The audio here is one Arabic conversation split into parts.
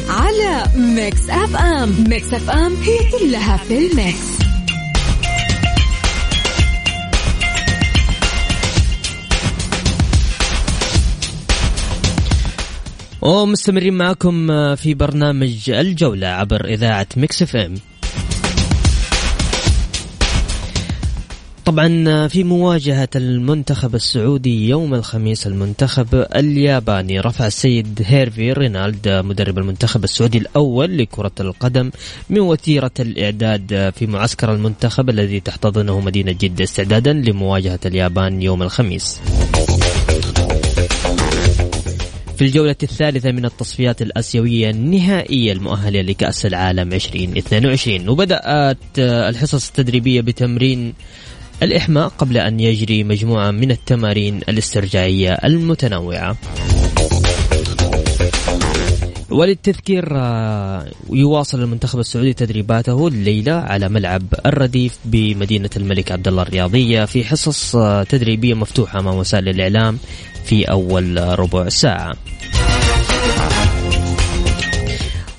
على Mix FM. Mix FM هي كلها في ال mix. ومستمرين معكم في برنامج الجولة عبر إذاعة Mix FM. طبعا في مواجهة المنتخب السعودي يوم الخميس المنتخب الياباني. رفع السيد هيرفي رينارد مدرب المنتخب السعودي الأول لكرة القدم من وتيرة الإعداد في معسكر المنتخب الذي تحتضنه مدينة جدة استعدادا لمواجهة اليابان يوم الخميس. في الجولة الثالثة من التصفيات الآسيوية النهائية المؤهلة لكأس العالم 2022 وبدأت الحصص التدريبية بتمرين الإحماء قبل أن يجري مجموعة من التمارين الاسترجاعية المتنوعة. وللتذكير آه، يواصل المنتخب السعودي تدريباته الليلة على ملعب الرديف بمدينة الملك عبد الله الرياضية في حصص آه، تدريبية مفتوحة أمام وسائل الإعلام في أول آه، ربع ساعة.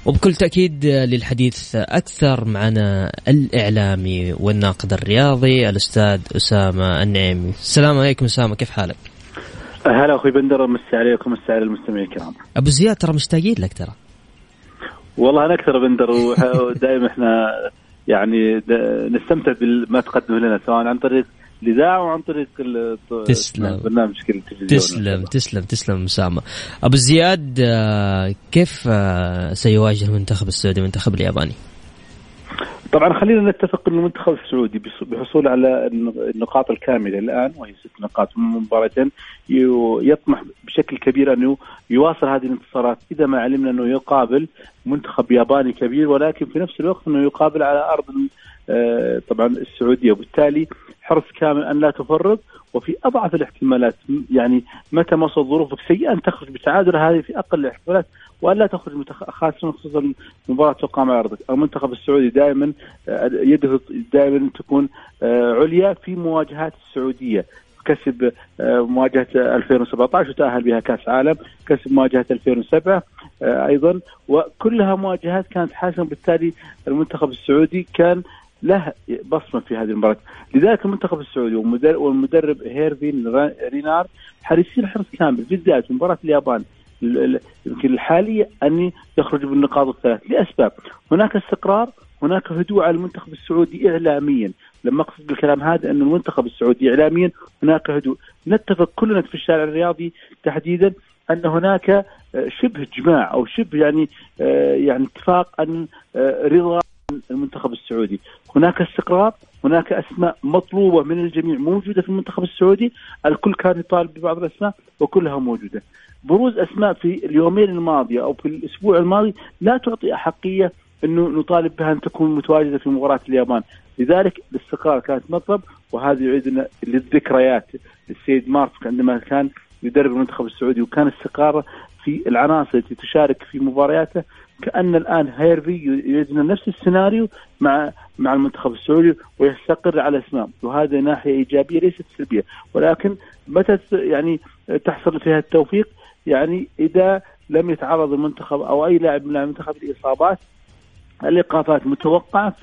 وبكل تأكيد للحديث أكثر معنا الإعلامي والناقد الرياضي الأستاذ أسامة النعيمي. السلام عليكم أسامة كيف حالك؟ هلا أخوي بندر مسي عليكم مسي على المستمعين الكرام. أبو زياد ترى مشتاقين لك ترى. والله أنا أكثر بندر ودائما إحنا يعني نستمتع بما تقدمه لنا سواء عن طريق الاذاعه وعن طريق تسلم. برنامج التلفزيون تسلم تسلم تسلم أسامة أبو زياد آه، كيف آه، سيواجه المنتخب السعودي المنتخب الياباني؟ طبعا خلينا نتفق ان المنتخب السعودي بحصول على الن- النقاط الكاملة الآن وهي ست نقاط من مباراتين يطمح بشكل كبير أنه يواصل هذه الانتصارات إذا ما علمنا أنه يقابل منتخب ياباني كبير ولكن في نفس الوقت أنه يقابل على أرض آه، طبعا السعودية وبالتالي حرص كامل أن لا تفرط وفي أضعف الاحتمالات. يعني متى ما وصلت ظروفك سيئة أن تخرج بتعادل هذه في أقل الاحتمالات. وأن لا تخرج. خاصه خصوصا مباراة تقام على أرضك، المنتخب السعودي دائما آه، يده دائما تكون آه، عليا في مواجهات السعودية. كسب آه، مواجهة 2017 وتأهل بها كأس عالم، كسب مواجهة 2007 آه، أيضا. وكلها مواجهات كانت حاسمة. بالتالي المنتخب السعودي كان له بصمة في هذه المباراة، لذلك المنتخب السعودي والمدرب, هيرفي رينار حريصين حرص كامل بالذات مباراة اليابان ال- ال- يمكن الحالية أن يخرجوا بالنقاط الثلاث لأسباب، هناك استقرار، هناك هدوء على المنتخب السعودي اعلاميا، لما أقصد بالكلام هذا أن المنتخب السعودي اعلاميا هناك هدوء، نتفق كلنا في الشارع الرياضي تحديدا أن هناك شبه اجماع أو شبه يعني آه، يعني اتفاق أن آه، رضا المنتخب السعودي، هناك استقرار، هناك أسماء مطلوبة من الجميع موجودة في المنتخب السعودي، الكل كان يطالب ببعض الأسماء وكلها موجودة. بروز أسماء في اليومين الماضية أو في الأسبوع الماضي لا تعطي أحقية أنه نطالب بها أن تكون متواجدة في مباراة اليابان، لذلك الاستقرار كانت مطلب وهذا يعيدنا للذكريات. السيد مارك عندما كان يدرب المنتخب السعودي وكان استقراره في العناصر التي تشارك في مبارياته كأن الآن هيرفي يعيدنا نفس السيناريو مع مع المنتخب السعودي ويستقر على اسماء وهذه ناحية إيجابية ليست سلبية. ولكن متى يعني تحصل فيها التوفيق؟ يعني إذا لم يتعرض المنتخب أو أي لاعب من المنتخب لإصابات الايقافات متوقعة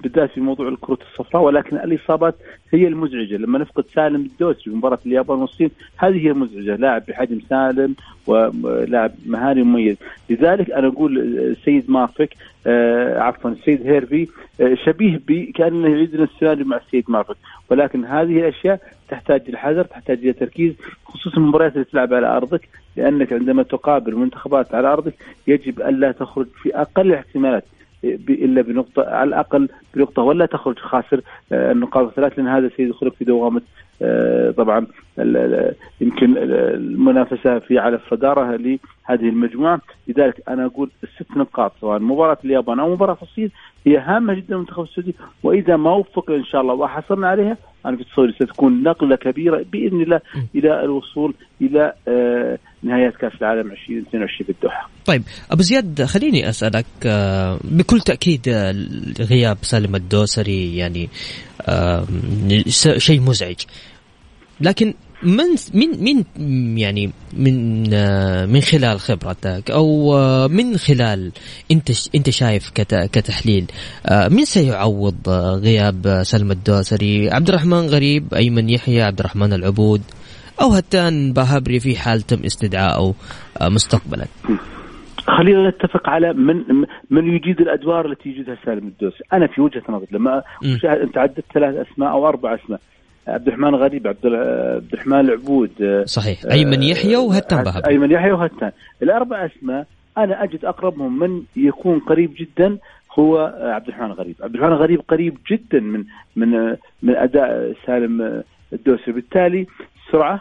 بالذات في موضوع الكروت الصفراء ولكن الإصابات هي المزعجة. لما نفقد سالم الدوسري في مباراة اليابان والصين هذه هي المزعجة. لاعب بحجم سالم ولاعب مهاري مميز. لذلك أنا أقول السيد مارفك آه عفوا السيد هيرفي آه شبيه بكانه يعيدنا السيناريو مع السيد مارفك ولكن هذه الأشياء تحتاج إلى حذر تحتاج إلى تركيز خصوصا المباريات اللي تلعب على أرضك لأنك عندما تقابل منتخبات على أرضك يجب الا تخرج في أقل الاحتمالات. إلا بنقطة على الأقل بنقطة ولا تخرج خاسر آه، النقاط الثلاث لأن هذا سيدخلك في دوامه آه، طبعا يمكن المنافسة في على الصدارة لهذه المجموعة. لذلك أنا أقول الست نقاط سواء مباراة اليابان أو مباراة الصين هي هامة جدا للمنتخب السعودي وإذا ما وفق إن شاء الله وحصلنا عليها أنا في تصوري ستكون نقلة كبيرة بإذن الله إلى الوصول إلى آه، نهايات كأس العالم 2022 في الدوحة. طيب أبو زياد خليني أسألك آه، بكل تأكيد آه، غياب سالم الدوسري يعني شيء مزعج لكن من من من يعني من من خلال خبرتك أو من خلال أنت أنت شايف كتحليل. مين سيعوض غياب سلمى الدوسري عبد الرحمن غريب أيمن يحيى عبد الرحمن العبود أو هتان باهبري في حال تم استدعائه مستقبلا. خلينا نتفق على من من يجيد الأدوار التي يجيدها سالم الدوسري، أنا في وجهة نظري لما أنت عدت ثلاث أسماء أو أربع أسماء عبد الرحمن غريب عبد عبد الرحمن العبود. صحيح. ايمن يحيى وهتان بهب ايمن يحيى وهتان الأربع أسماء أنا أجد أقربهم من يكون قريب جدا هو عبد الرحمن غريب. عبد الرحمن غريب قريب جدا من من من أداء سالم الدوسري. بالتالي سرعة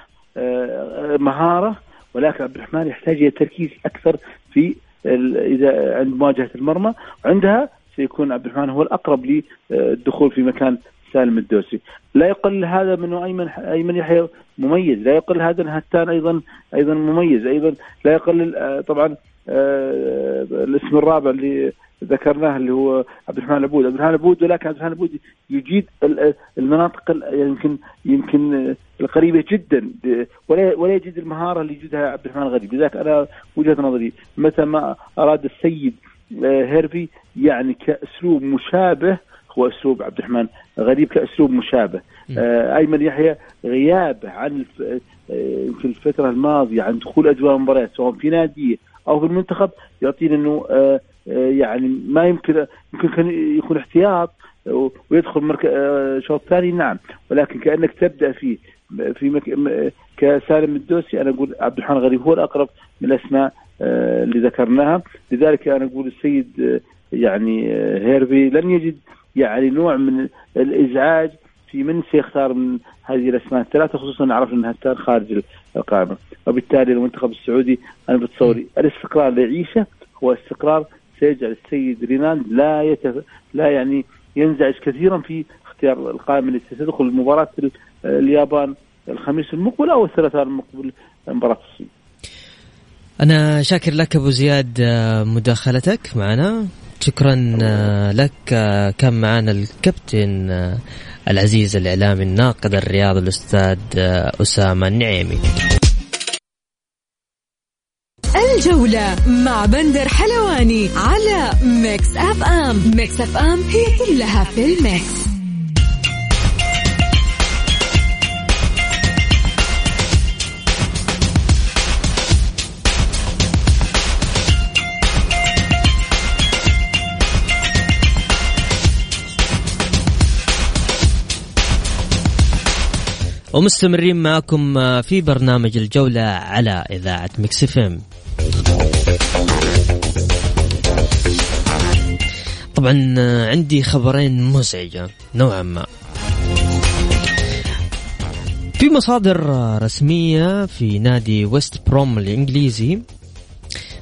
مهارة ولكن عبد الرحمن يحتاج إلى تركيز أكثر في إذا عند مواجهة المرمى. عندها سيكون عبد الرحمن هو الأقرب للدخول في مكان سالم الدوسي. لا يقل هذا من أيمن أيمن يحيى مميز. لا يقل هذا من هتان أيضا أيضا مميز. أيضا لا يقل آه، طبعا آه، الاسم الرابع اللي ذكرناه اللي هو عبد الرحمن العبود، عبد الرحمن العبود ولكن عبد الرحمن العبود يجيد المناطق يمكن يمكن القريبة جدا. ولا ولا يجد المهارة اللي يجدها عبد الرحمن الغريب، لذلك أنا وجهة نظري متى ما أراد السيد آه، هيرفي يعني كأسلوب مشابه هو اسلوب عبد الرحمن. غريب كاسلوب مشابه. آه أيمن يحيى غيابه عن آه في الفترة الماضية عن دخول أجواء المباريات سواء في ناديه أو في المنتخب يعطينا أنه آه يعني ما يمكن يمكن كان يكون احتياط ويدخل مركز آه شوط ثاني نعم. ولكن كأنك تبدأ فيه في مك... كسالم الدوسي أنا أقول عبد الرحمن غريب هو الأقرب من الأسماء آه اللي ذكرناها. لذلك أنا أقول السيد يعني هيرفي لن يجد يعني نوع من الإزعاج في من سيختار من هذه الأسماء. الثلاثه خصوصا نعرف إنها خارج القائمه وبالتالي المنتخب السعودي أنا بتصوري الاستقرار اللي يعيشه هو استقرار سيجعل السيد رينان لا يتف... لا يعني ينزعج كثيرا في اختيار القائمة التي ستدخل مباراه اليابان الخميس المقبل أو الثلاثاء المقبل مباراه الصين. أنا شاكر لك أبو زياد آه، مداخلتك معنا. شكرا آه، لك آه، كان معنا الكابتن آه، العزيز الإعلامي الناقد الرياضي الأستاذ أسامة النعيمي. الجولة مع بندر حلواني على Mix FM. Mix FM هي كلها في ال mix. ومستمرين معكم في برنامج الجولة على إذاعة مكسفم طبعا آه، عندي خبرين مزعجة نوعا ما. في مصادر رسمية في نادي ويست بروم الإنجليزي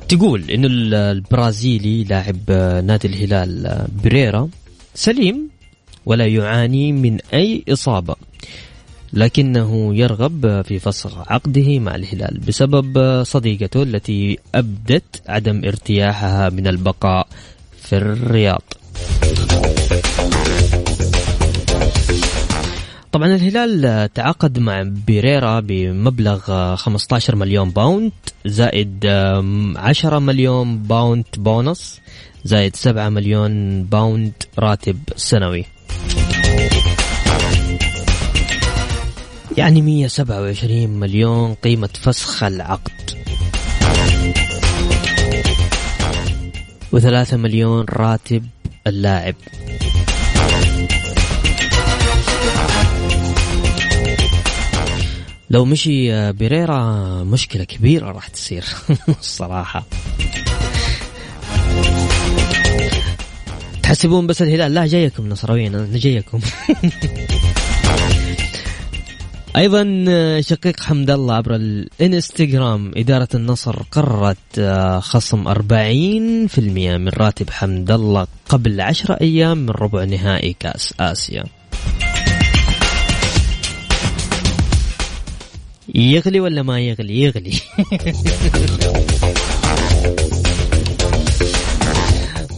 تقول إنه البرازيلي لاعب نادي الهلال بريرا سليم ولا يعاني من أي إصابة. لكنه يرغب في فسخ عقده مع الهلال بسبب صديقته التي أبدت عدم ارتياحها من البقاء في الرياض. طبعا الهلال تعاقد مع بيريرا بمبلغ 15 مليون pound زائد 10 مليون pound bonus زائد 7 مليون باوند راتب سنوي. يعني 127 مليون قيمة فسخ العقد. وثلاثة مليون راتب اللاعب. لو مشي بيريرا مشكلة كبيرة راح تصير الصراحة. تحسبون بس الهلال لا جايكم نصراويين أنا جايكم. أيضا آه، شقيق حمد الله عبر الإنستغرام إدارة النصر قررت آه، خصم 40% من راتب حمد الله قبل 10 أيام من ربع نهائي كأس آسيا. يغلي ولا ما يغلي؟ يغلي.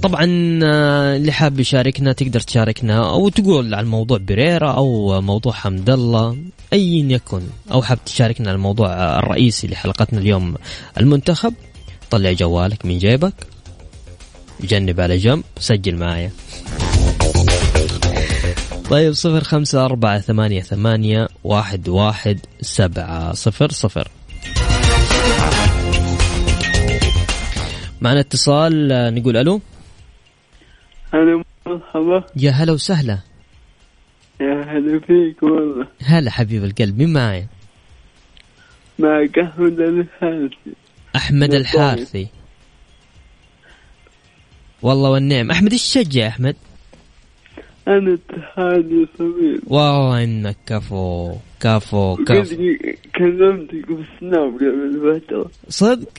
طبعا آه، اللي حاب يشاركنا تقدر تشاركنا أو تقول عن موضوع بريرا أو موضوع حمد الله ايا يكن. أو حاب تشاركنا الموضوع الرئيسي لحلقتنا اليوم المنتخب طلع جوالك من جيبك جنب على جنب سجل معايا. طيب صفر خمسة أربعة ثمانية ثمانية واحد واحد سبعة صفر صفر. معنا اتصال آه، نقول ألو. هلا مرحبا. يا هلا وسهلا. يا هلا فيك والله. هلا حبيب القلب مين معايا معك أحمد الحارثي. أحمد الحارثي. والله والنعم. أحمد إيش تشجع يا أحمد؟ أنا اتحادي صغير. والله إنك كفو كفو كفو. كلمتك بالسناب قبل فترة. صدق؟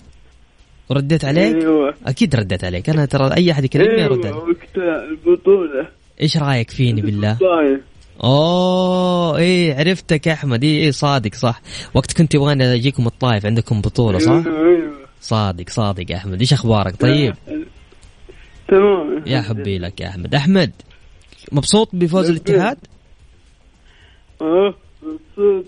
ورديت عليك؟ أيوة أكيد رديت عليك. أنا ترى أي أحد يكلمني أيوة عليه وقت البطولة. إيش رأيك فيني بالله؟ طايف أوه إيه عرفتك يا أحمد. إيه إيه صادق صح. وقت كنت تبغاني أجيكم الطايف عندكم بطولة صح؟ أيوة أيوة صادق صادق يا أحمد. إيش أخبارك؟ طيب. تمام. يا حبي لك يا أحمد. أحمد مبسوط بفوز الاتحاد؟ أه مبسوط.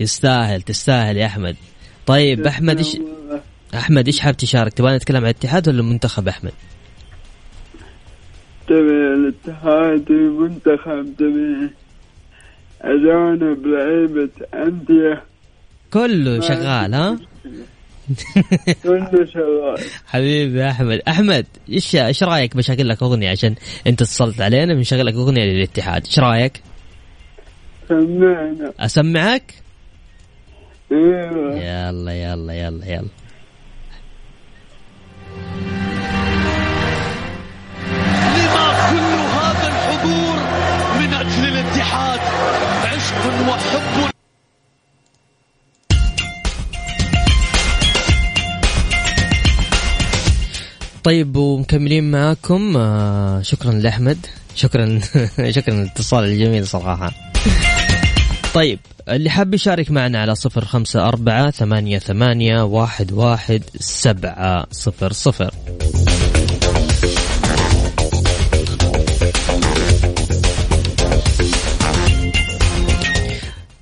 يستاهل تستاهل يا أحمد. طيب أحمد إيش أحمد إيش حاب تشارك؟ تبغى نتكلم عن الاتحاد ولا المنتخب أحمد؟ تبي الاتحاد المنتخب تبي أجانب لعيبة أندية. كله شغال ها؟ كله شغال. حبيبي أحمد. أحمد إيش إيش رأيك بشغل لك أغنية؟ عشان أنت اتصلت علينا بنشغل لك أغنية للاتحاد. إيش رأيك؟ سمعنا. أسمعك؟ يلا يلا يلا يلا. لما كل هذا الحضور من أجل الاتحاد عشق وحب. طيب ومكملين معاكم. آه شكرا لأحمد. شكرا شكرا للاتصال الجميل صراحة. طيب اللي حاب يشارك معنا على صفر خمسة أربعة ثمانية ثمانية واحد واحد سبعة صفر صفر.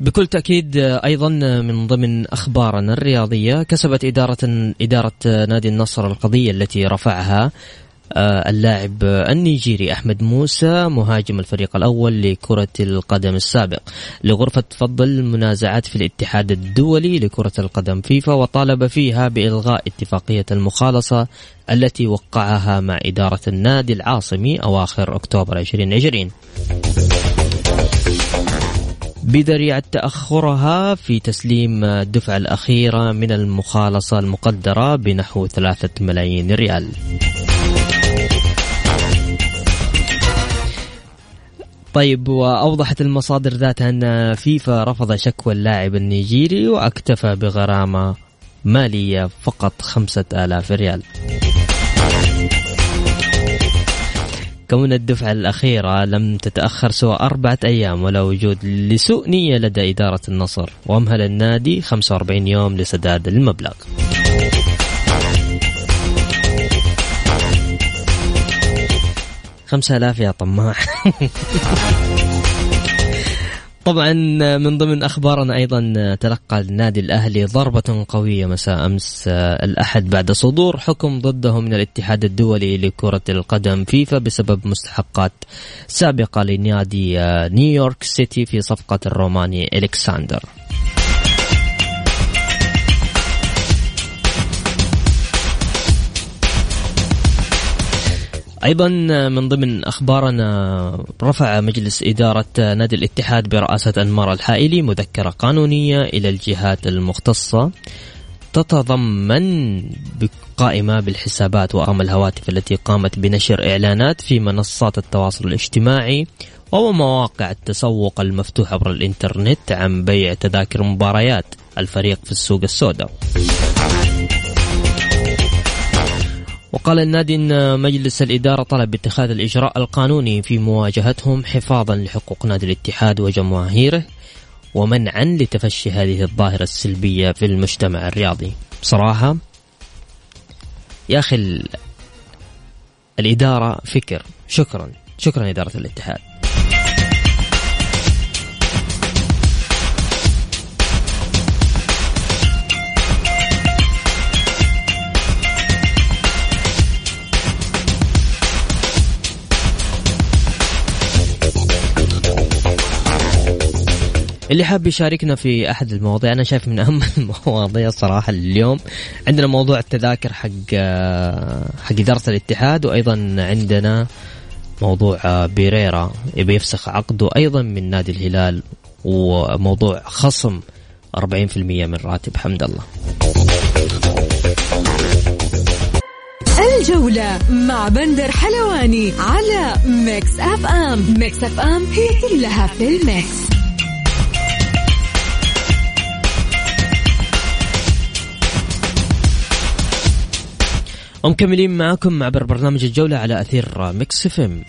بكل تأكيد أيضا من ضمن أخبارنا الرياضية كسبت إدارة إدارة نادي النصر القضية التي رفعها اللاعب النيجيري أحمد موسى مهاجم الفريق الأول لكرة القدم السابق. لغرفة فضل المنازعات في الاتحاد الدولي لكرة القدم فيفا وطالب فيها بإلغاء اتفاقية المخالصة التي وقعها مع إدارة النادي العاصمي أواخر أكتوبر 2020 بذريعة تأخرها في تسليم الدفعة الأخيرة من المخالصة المقدرة بنحو ثلاثة ملايين ريال. طيب وأوضحت المصادر ذاتها أن فيفا رفض شكوى اللاعب النيجيري واكتفى بغرامة مالية فقط خمسة آلاف ريال. كون الدفعة الأخيرة لم تتأخر سوى أربعة أيام ولا وجود لسوء نية لدى إدارة النصر وأمهل النادي 45 يوم لسداد المبلغ. خمسة آلاف يا طماع. طبعا من ضمن أخبارنا أيضا تلقى النادي الأهلي ضربة قوية مساء أمس الأحد بعد صدور حكم ضده من الاتحاد الدولي لكرة القدم فيفا بسبب مستحقات سابقة لنادي نيويورك سيتي في صفقة الروماني الكساندر أيضا من ضمن أخبارنا رفع مجلس إدارة نادي الاتحاد برئاسة أنمار الحائلي مذكرة قانونية إلى الجهات المختصة تتضمن القائمة بالحسابات وأرقام الهواتف التي قامت بنشر إعلانات في منصات التواصل الاجتماعي ومواقع التسوق المفتوح عبر الإنترنت عن بيع تذاكر مباريات الفريق في السوق السوداء. وقال النادي إن مجلس الإدارة طلب اتخاذ الإجراء القانوني في مواجهتهم حفاظا لحقوق نادي الاتحاد وجماهيره ومنعا لتفشي هذه الظاهرة السلبية في المجتمع الرياضي. بصراحة يا أخي الإدارة فكر شكرا شكرا إدارة الاتحاد. اللي حاب يشاركنا في أحد المواضيع أنا شايف من أهم المواضيع الصراحه اليوم عندنا موضوع التذاكر حق حق اداره الاتحاد وأيضا عندنا موضوع بيريرا يبي يفسخ عقده أيضا من نادي الهلال وموضوع خصم 40% من راتب حمد الله. الجولة مع بندر حلواني على Mix FM. Mix FM هي كلها في ال mix. ومكملين معاكم عبر برنامج الجولة على أثير Mix FM.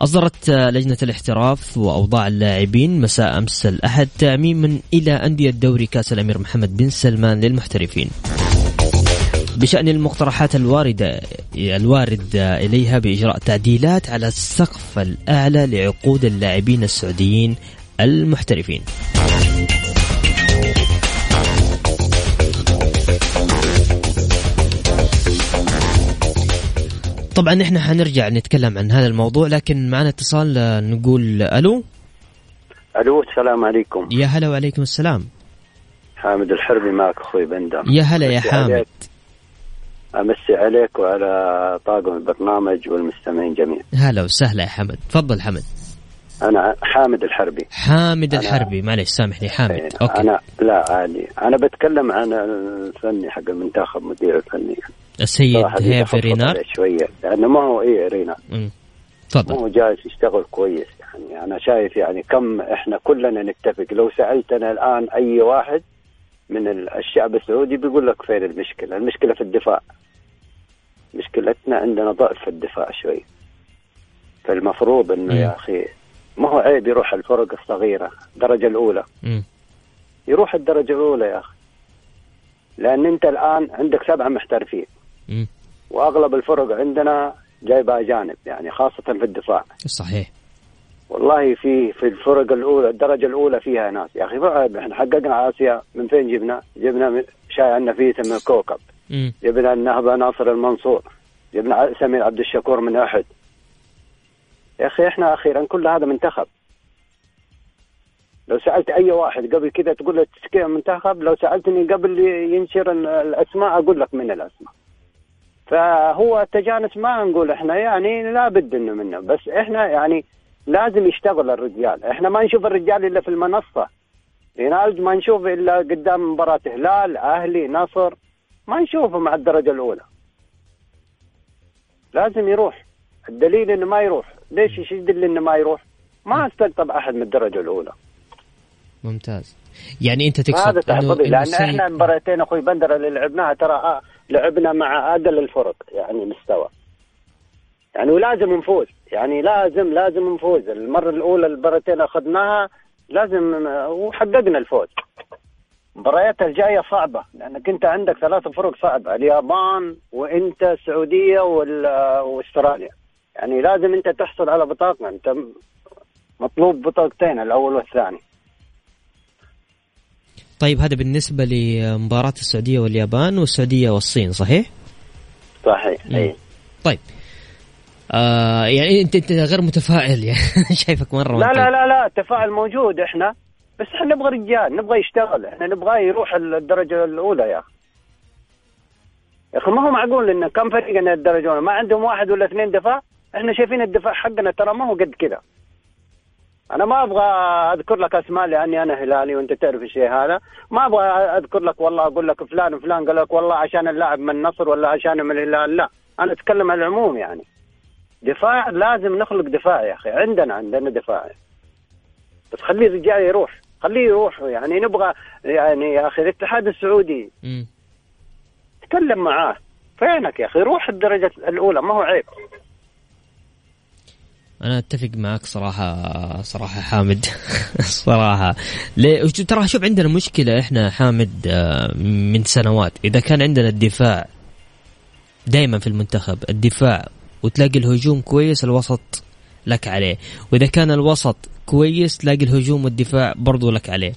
أصدرت لجنة الاحتراف وأوضاع اللاعبين مساء أمس الأحد تعميما إلى أندية دوري كأس الأمير محمد بن سلمان للمحترفين. بشأن المقترحات الواردة الوارد إليها بإجراء تعديلات على السقف الأعلى لعقود اللاعبين السعوديين المحترفين. طبعا إحنا حنرجع نتكلم عن هذا الموضوع لكن معنا اتصال نقول ألو؟ ألو السلام عليكم. يا هلا وعليكم السلام. حامد الحربي معك أخوي بندر. يا هلا يا حامد عليك. أمسي عليك وعلى طاقم البرنامج والمستمعين جميعا. هلا وسهلا يا حمد. تفضل حمد. أنا حامد الحربي. حامد الحربي. معلش سامحني حامد. إيه، أوكي. أنا لا عادي. أنا بتكلم عن الفني حق المنتخب مدير الفني. السيد هيفي رينار. شوية لأنه ما هو إيه رينار. تفضل. هو جالس يشتغل كويس يعني. أنا شايف يعني كم إحنا كلنا نتفق. لو سألتنا الآن أي واحد من الشعب السعودي بيقول لك فين المشكلة؟ المشكلة في الدفاع. مشكلتنا عندنا ضعف في الدفاع شوي. فالمفروض إنه يا أخي ما هو عيب يروح الفرق الصغيرة الدرجة الأولى. م. يروح الدرجة الأولى يا أخي. لأن أنت الآن عندك سبعة محترفين. م. وأغلب الفرق عندنا جايبة أجانب يعني خاصة في الدفاع. صحيح. والله في في الفرق الأولى الدرجة الأولى فيها ناس. يا أخي إحنا حققنا آسيا من فين جبنا؟ جبنا شاي النفيس من الكوكب. م. جبنا النهبه ناصر المنصور. جبنا سمير عبد الشكور من أحد. يا أخي إحنا أخيرا كل هذا منتخب. لو سألت أي واحد قبل كذا تقول له تشكي منتخب لو سألتني قبل ينشر الأسماء أقول لك من الأسماء. فهو التجانس ما نقول إحنا يعني لابد إنه منه بس إحنا يعني لازم يشتغل الرجال. إحنا ما نشوف الرجال إلا في المنصة. رينالد ما نشوف إلا قدام مباراة هلال أهلي نصر. ما نشوفه مع الدرجة الأولى. لازم يروح. الدليل إنه ما يروح. ليش إيش يدل إنه ما يروح؟ ما استقطب أحد من الدرجة الأولى. ممتاز. يعني أنت تقصد هذا تحفظي لأن سيد- إحنا مباراتين أخوي بندر اللي لعبناها ترى آه لعبنا مع أقل الفرق يعني مستوى. يعني ولازم نفوز. يعني لازم لازم نفوز. المرة الأولى المباراتين أخذناها لازم آه، وحققنا الفوز. المباريات الجاية صعبة لانك انت عندك ثلاث فرق صعبة اليابان وإنت السعودية وال- آه، وأستراليا. يعني لازم انت تحصل على بطاقة انت مطلوب بطاقتين الأول والثاني. طيب هذا بالنسبة لمباراة السعودية واليابان والسعودية والصين صحيح؟ صحيح. اي طيب. آه يعني انت انت غير متفائل يعني. شايفك مرة لا لا لا لا التفاعل موجود إحنا بس إحنا نبغى رجال نبغى يشتغل إحنا نبغاه يروح الدرجة الأولى يا أخي. يا أخي ما هو معقول إن كم فريق الدرجة الأولى؟ ما عندهم واحد ولا اثنين دفاع؟ إحنا شايفين الدفاع حقنا ترى ما هو قد كذا أنا ما أبغى أذكر لك أسماء لأني أنا هلالي وأنت تعرف الشيء هذا. ما أبغى أذكر لك والله أقول لك فلان وفلان قال لك والله عشان اللاعب من النصر ولا عشان من الهلال لا. أنا أتكلم عن العموم يعني. دفاع لازم نخلق دفاع يا أخي. عندنا عندنا دفاع. بس خليه الرجال يروح. خليه يروح يعني. نبغى يعني يا أخي الاتحاد السعودي. مم. تكلم معاه. فينك يا أخي؟ روح الدرجة الأولى. ما هو عيب. أنا أتفق معك صراحة صراحة حامد. صراحة. ليه؟ ترى شوف عندنا مشكلة إحنا حامد آه، من سنوات. إذا كان عندنا الدفاع دائما في المنتخب الدفاع وتلاقي الهجوم كويس الوسط لك عليه. وإذا كان الوسط كويس تلاقي الهجوم والدفاع برضو لك عليه.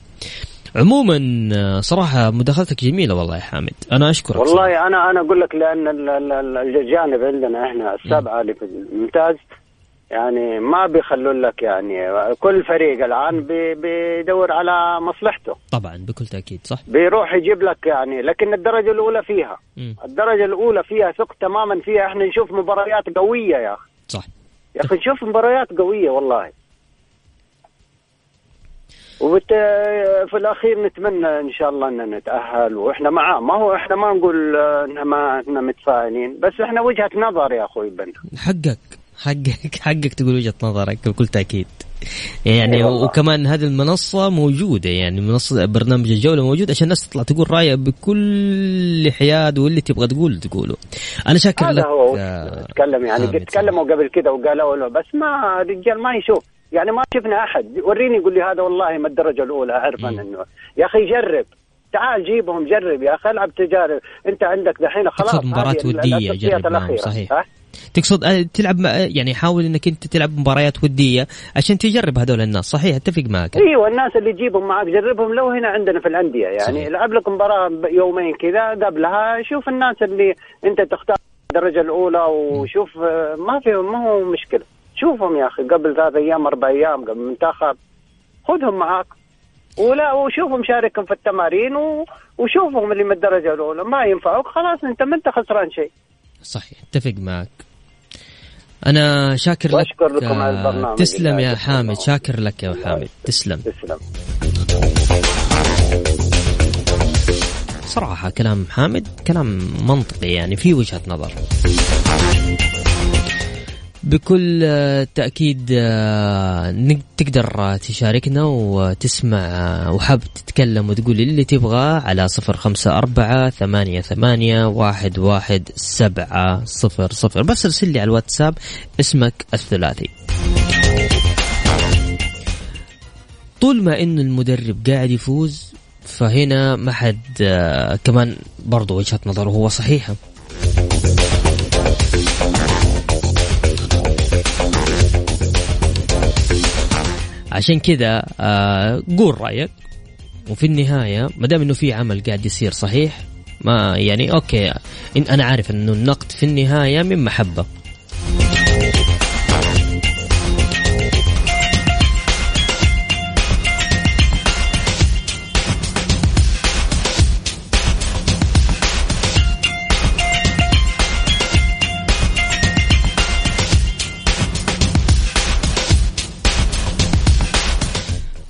عموما آه، صراحة مداخلتك جميلة والله يا حامد. أنا أشكرك صراحة. والله أنا أنا أقول لك لأن ال- ال- ال- الجانب عندنا إحنا السبعة اللي في الممتاز يعني ما بيخلون لك يعني كل فريق الآن بي- بيدور على مصلحته. طبعا بكل تأكيد صح. بيروح يجيب لك يعني لكن الدرجة الأولى فيها. مم. الدرجة الأولى فيها ثق تماما فيها. إحنا نشوف مباريات قوية يا أخي. صح. يا أخي نشوف مباريات قوية والله. وبت... في الأخير نتمنى إن شاء الله ان نتأهل. وإحنا معاه ما هو إحنا ما نقول آه، ان ما إحنا متفائلين. بس إحنا وجهة نظر يا أخوي بن. حقك. حقك حقك تقول وجهة نظرك بكل تأكيد. يعني. وكمان هذه المنصة موجودة يعني منصة برنامج الجولة موجود عشان الناس تطلع تقول رأيها بكل حياد واللي تبغى تقول تقوله. أنا شاكر لك هذا هو آه، تكلم يعني حامد تكلموا قبل كده وقالوا له بس ما الرجال ما يشوف. يعني ما شفنا أحد. وريني يقول لي هذا والله ما الدرجة الأولى اعرف أنا إنه. يا أخي جرب. تعال جيبهم جرب يا أخي العب تجارب. أنت عندك دحين خلاص ودية التصفيات جرب الأخيرة، صحيح. تقصد آه، تلعب مع- يعني حاول إنك أنت تلعب مباريات ودية عشان تجرب هذول الناس. صحيح أتفق معك. أيوه الناس اللي تجيبهم معك جربهم. لو هنا عندنا في الأندية يعني صحيح. لعب لك مباراة يومين كذا قبلها شوف الناس اللي أنت تختار الدرجة الأولى وشوف آه، ما في ما هو مشكلة. شوفهم يا أخي قبل ثلاث أيام أربع أيام قبل المنتخب خذهم معاك ولا وشوفهم شاركهم في التمارين. وشوفهم اللي من الدرجة الأولى. ما ينفعوك خلاص أنت ما أنت خسران شيء. صحيح اتفق معك. أنا شاكر لك لكم على آه، البرنامج. تسلم يا حامد. شاكر لك يا حامد. تسلم. تسلم. صراحة كلام حامد كلام منطقي يعني في وجهة نظر. بكل آه، تأكيد آه، تقدر تشاركنا وتسمع آه، وحاب تتكلم وتقول اللي تبغاه على صفر خمسة أربعة ثمانية ثمانية واحد واحد سبعة صفر صفر. بس ارسل لي على الواتساب اسمك الثلاثي. طول ما إن المدرب قاعد يفوز فهنا ما حد كمان برضو وجهة نظره هو صحيحة عشان كذا آه، قول رأيك. وفي النهاية ما دام إنه في عمل قاعد يصير صحيح ما يعني أوكي أنا عارف إنه النقد في النهاية من محبة.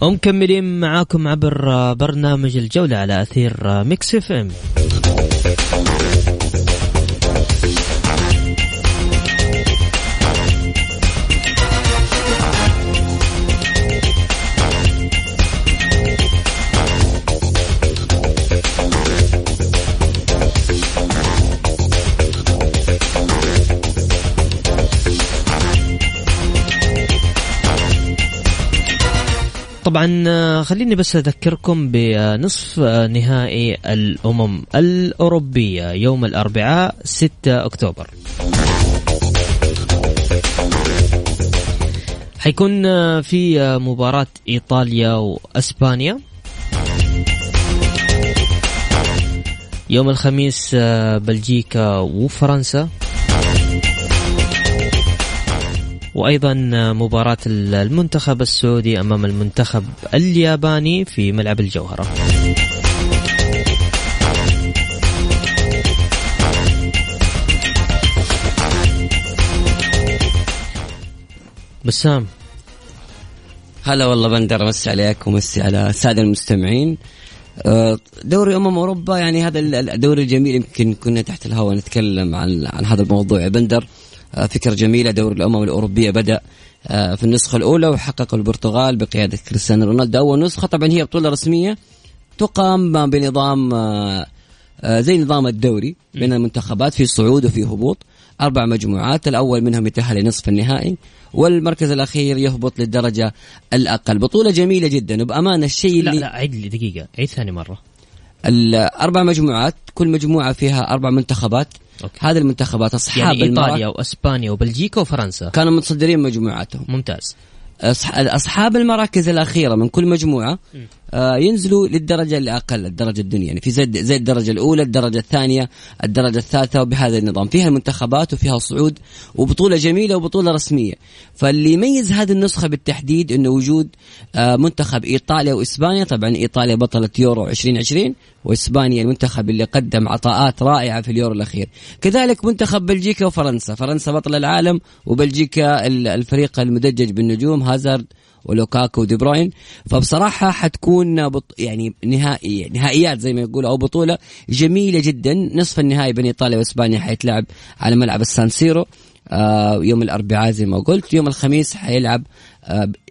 ومكملين معاكم عبر برنامج الجولة على أثير Mix FM. طبعا آه، خليني بس أذكركم بنصف آه، نهائي الأمم الأوروبية يوم الأربعاء 6 أكتوبر. حيكون آه، في مباراة إيطاليا وأسبانيا. يوم الخميس بلجيكا وفرنسا. وأيضا مباراة المنتخب السعودي أمام المنتخب الياباني في ملعب الجوهرة. بسام. هلا والله بندر مسي عليك ومسي على الساده المستمعين. آه، دوري أمم أوروبا يعني هذا الدوري الجميل يمكن كنا تحت الهواء نتكلم عن عن هذا الموضوع. يا بندر آه، فكرة جميلة. دوري الأمم الأوروبية بدأ آه، في النسخة الأولى وحقق البرتغال بقيادة كريستيانو رونالدو. أول نسخة طبعا هي بطولة رسمية تقام بنظام زي نظام الدوري بين المنتخبات في صعود وفي هبوط. أربع مجموعات الأول منهم يتأهل لنصف النهائي والمركز الأخير يهبط للدرجة الأقل. بطولة جميلة جدا. وبأمانة الشيء اللي لا لا عيد لي دقيقة. عيد ثاني مرة. الاربع مجموعات كل مجموعة فيها أربع منتخبات. أوكي. هذه المنتخبات أصحاب يعني إيطاليا وإسبانيا وبلجيكا وفرنسا. كانوا متصدرين مجموعاتهم ممتاز. أصحاب المراكز الأخيرة من كل مجموعة ينزلوا للدرجة الأقل الدرجة الدنيا يعني في زي زي الدرجة الأولى الدرجة الثانية الدرجة الثالثة وبهذا النظام. فيها المنتخبات وفيها صعود وبطولة جميلة وبطولة رسمية. فاللي يميز هذه النسخة بالتحديد إنه وجود آه منتخب إيطاليا وإسبانيا. طبعا إيطاليا بطلة يورو 2020 وإسبانيا المنتخب اللي قدم عطاءات رائعة في اليورو الأخير. كذلك منتخب بلجيكا وفرنسا. فرنسا بطل العالم وبلجيكا الفريق المدجج بالنجوم هازارد ولوكاكو ودي بروين. فبصراحة حتكون بط يعني نهائي نهائيات زي ما يقولوا أو بطولة جميلة جدا. نصف النهائي بين إيطاليا وإسبانيا حيتلعب على ملعب السانسيرو آه يوم الأربعاء زي ما قلت. يوم الخميس حيلعب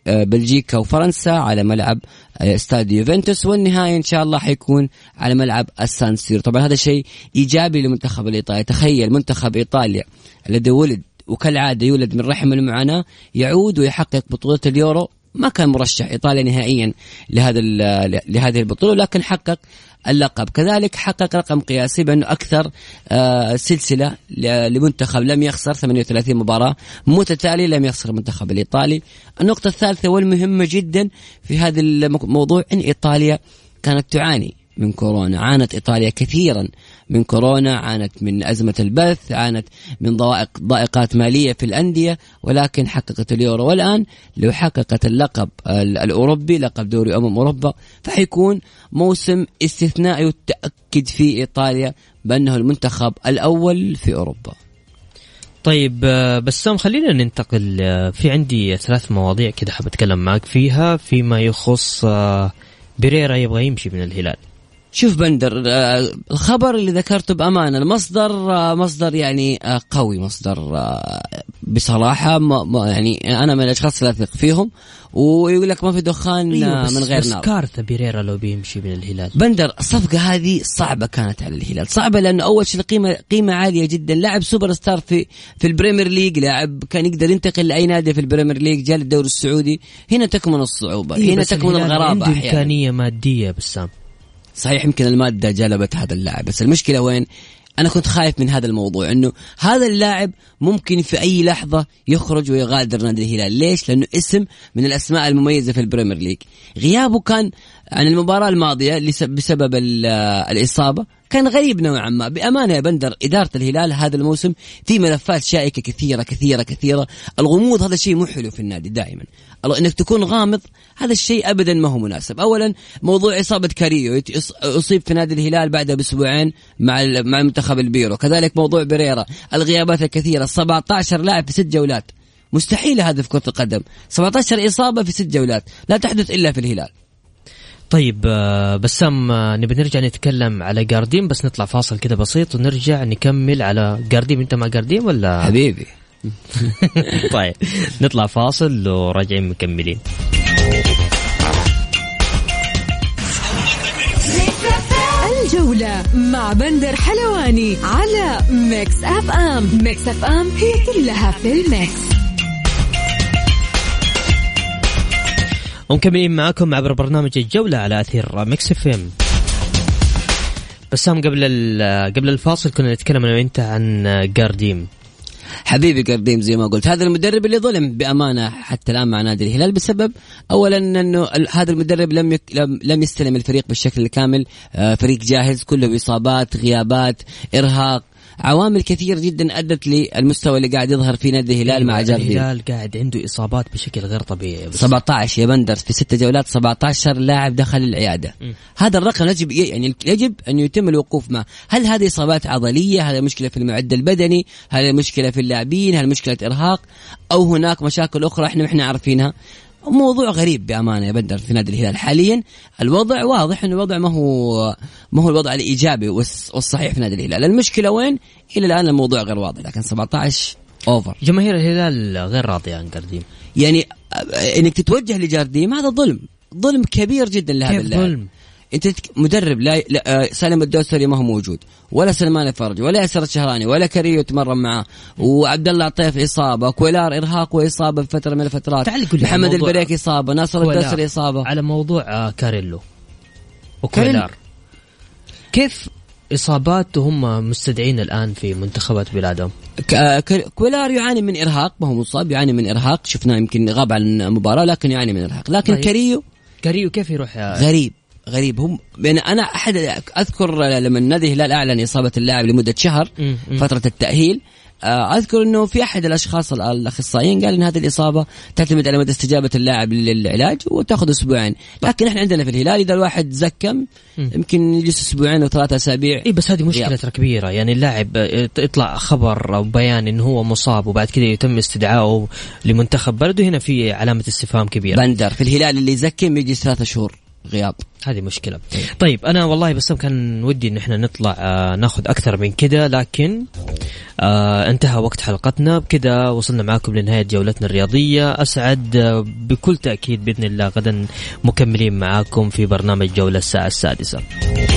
آه، بلجيكا وفرنسا على ملعب آه، استاد يوفنتوس. والنهائي إن شاء الله حيكون على ملعب السان سيرو. طبعا هذا شيء إيجابي للمنتخب الإيطالي. تخيل منتخب إيطاليا الذي ولد وكالعادة يولد من رحم المعاناه يعود ويحقق بطولة اليورو. ما كان مرشح إيطاليا نهائيا لهذا لهذه البطولة لكن حقق اللقب. كذلك حقق رقم قياسي بأنه أكثر آه، سلسلة لمنتخب لم يخسر 38 مباراة. متتاليه لم يخسر المنتخب الإيطالي. النقطة الثالثة والمهمة جدا في هذا الموضوع أن إيطاليا كانت تعاني. من كورونا. عانت إيطاليا كثيرا من كورونا عانت من أزمة البث عانت من ضوائق ضائقات مالية في الأندية ولكن حققت اليورو. والآن لو حققت اللقب الأوروبي لقب دوري أمم أوروبا فحيكون موسم استثنائي وتأكد في إيطاليا بأنه المنتخب الأول في أوروبا. طيب آه، بسام خلينا ننتقل آه، في عندي ثلاث مواضيع كده حاب أتكلم معك فيها فيما يخص آه، بيريرا يبغى يمشي من الهلال. شوف بندر آه، الخبر اللي ذكرته بامانه المصدر آه، مصدر يعني آه، قوي مصدر بصراحة ما يعني أنا من الأشخاص اللي أثق فيهم ويقول لك ما في دخان أيوة من غير نار. كارثة بيريرا لو بيمشي من الهلال. بندر الصفقة هذه صعبة كانت على الهلال. صعبة لأنه أول شيء قيمة قيمة عالية جدا. لاعب سوبر ستار في في ال Premier League لاعب كان يقدر ينتقل لأي نادي في ال Premier League جاء للدوري السعودي. هنا تكمن الصعوبة أيوة هنا تكمن الغرابة عنده إمكانية مادية بسام. صحيح يمكن المادة جلبت هذا اللاعب بس المشكلة وين؟ أنا كنت خايف من هذا الموضوع إنه هذا اللاعب ممكن في أي لحظة يخرج ويغادر نادي الهلال، ليش؟ لأنه اسم من الأسماء المميزة في ال Premier League. غيابه كان عن المباراة الماضية بسبب الإصابة كان غريب نوعا ما. بأمانة يا بندر إدارة الهلال هذا الموسم في ملفات شائكة كثيرة كثيرة كثيرة. الغموض هذا شيء مو حلو في النادي دائما. إنك تكون غامض هذا الشيء ابدا ما هو مناسب. اولا موضوع إصابة كاريو أصيب في نادي الهلال بعدها بأسبوعين مع مع منتخب البيرو. كذلك موضوع بيريرا الغيابات الكثيرة. 17 لاعب في ست جولات. مستحيل هذا في كرة القدم. 17 إصابة في ست جولات. لا تحدث إلا في الهلال. طيب آه، بسام آه، نبي نرجع نتكلم على جارديم بس نطلع فاصل كده بسيط ونرجع نكمل على جارديم انت مع جارديم ولا؟ حبيبي. طيب نطلع فاصل وراجعين مكملين. الجولة مع بندر حلواني على Mix FM. Mix FM هي كلها في ال mix. ومكملين معاكم عبر برنامج الجولة على أثير Mix FM. بسام قبل قبل الفاصل كنا نتكلم أنا وأنت عن جارديم. حبيبي قرديم زي ما قلت هذا المدرب اللي ظلم بأمانة حتى الآن مع نادي الهلال بسبب اولا أنه هذا المدرب لم يك لم يستلم الفريق بالشكل الكامل آه، فريق جاهز كله إصابات غيابات إرهاق عوامل كثير جدا أدت للمستوى اللي قاعد يظهر في نادي الهلال مع جاردين الهلال قاعد عنده إصابات بشكل غير طبيعي. 17 يا بندر في ست جولات 17 لاعب دخل العيادة. م. هذا الرقم يجب يعني يجب أن يتم الوقوف معه. هل هذه إصابات عضلية؟ هذه مشكله في المعد البدني؟ هل مشكله في اللاعبين؟ هل مشكلة إرهاق؟ أو هناك مشاكل أخرى إحنا ما إحنا عارفينها. موضوع غريب بأمانة يا بندر في نادي الهلال. حاليا الوضع واضح إنه الوضع ما هو ما هو الوضع الإيجابي والص- والصحيح في نادي الهلال. المشكلة وين؟ إلى الآن الموضوع غير واضح لكن 17 اوفر جماهير الهلال غير راضية عن جارديم يعني إنك تتوجه لجارديم هذا ظلم ظلم كبير جدا لهذا اللاعب. ظلم؟ انت مدرب لا, لا آه، سالم الدوسري ما هو موجود. ولا سلمان الفرج ولا ياسر الشهراني ولا كريو تمرن معاه. وعبد الله عطيف إصابة كويلار إرهاق وإصابة في فترة من الفترات. محمد البريك إصابة ناصر الدوسري إصابة. على موضوع آه، كاريلو وكويلار. كيف إصابات وهم مستدعين الآن في منتخبات بلادهم؟ آه، ك- كويلار يعاني من إرهاق ما هو مصاب يعاني من إرهاق. شفناه يمكن غاب عن المباراة لكن يعاني من إرهاق. لكن طيب. كريو؟ كاريو كيف يروح؟ يا غريب. غريب. هم يعني أنا احد أذكر لما نادي الهلال أعلن إصابة اللاعب لمدة شهر. فترة التأهيل. آه، أذكر إنه في أحد الأشخاص ال- الأخصائيين قال إن هذه الإصابة تعتمد على مدى استجابة اللاعب للعلاج وتأخذ أسبوعين. لكن إحنا عندنا في الهلال إذا الواحد زكم. يمكن يجلس أسبوعين أو ثلاثة أسابيع. اي بس هذه مشكلة. ترى كبيرة. يعني اللاعب آه، يطلع خبر أو بيان انه هو مصاب وبعد كذا يتم استدعائه لمنتخب بلده. هنا في علامة استفهام كبيرة. بندر في الهلال اللي يزكم يجلس ثلاثة شهور. غياب. هذه مشكلة. طيب أنا والله بس كان ودي إن إحنا نطلع آه ناخذ أكثر من كده لكن آه انتهى وقت حلقتنا. بكده وصلنا معاكم لنهاية جولتنا الرياضية. أسعد آه بكل تأكيد بإذن الله غدا مكملين معاكم في برنامج جولة الساعة السادسة.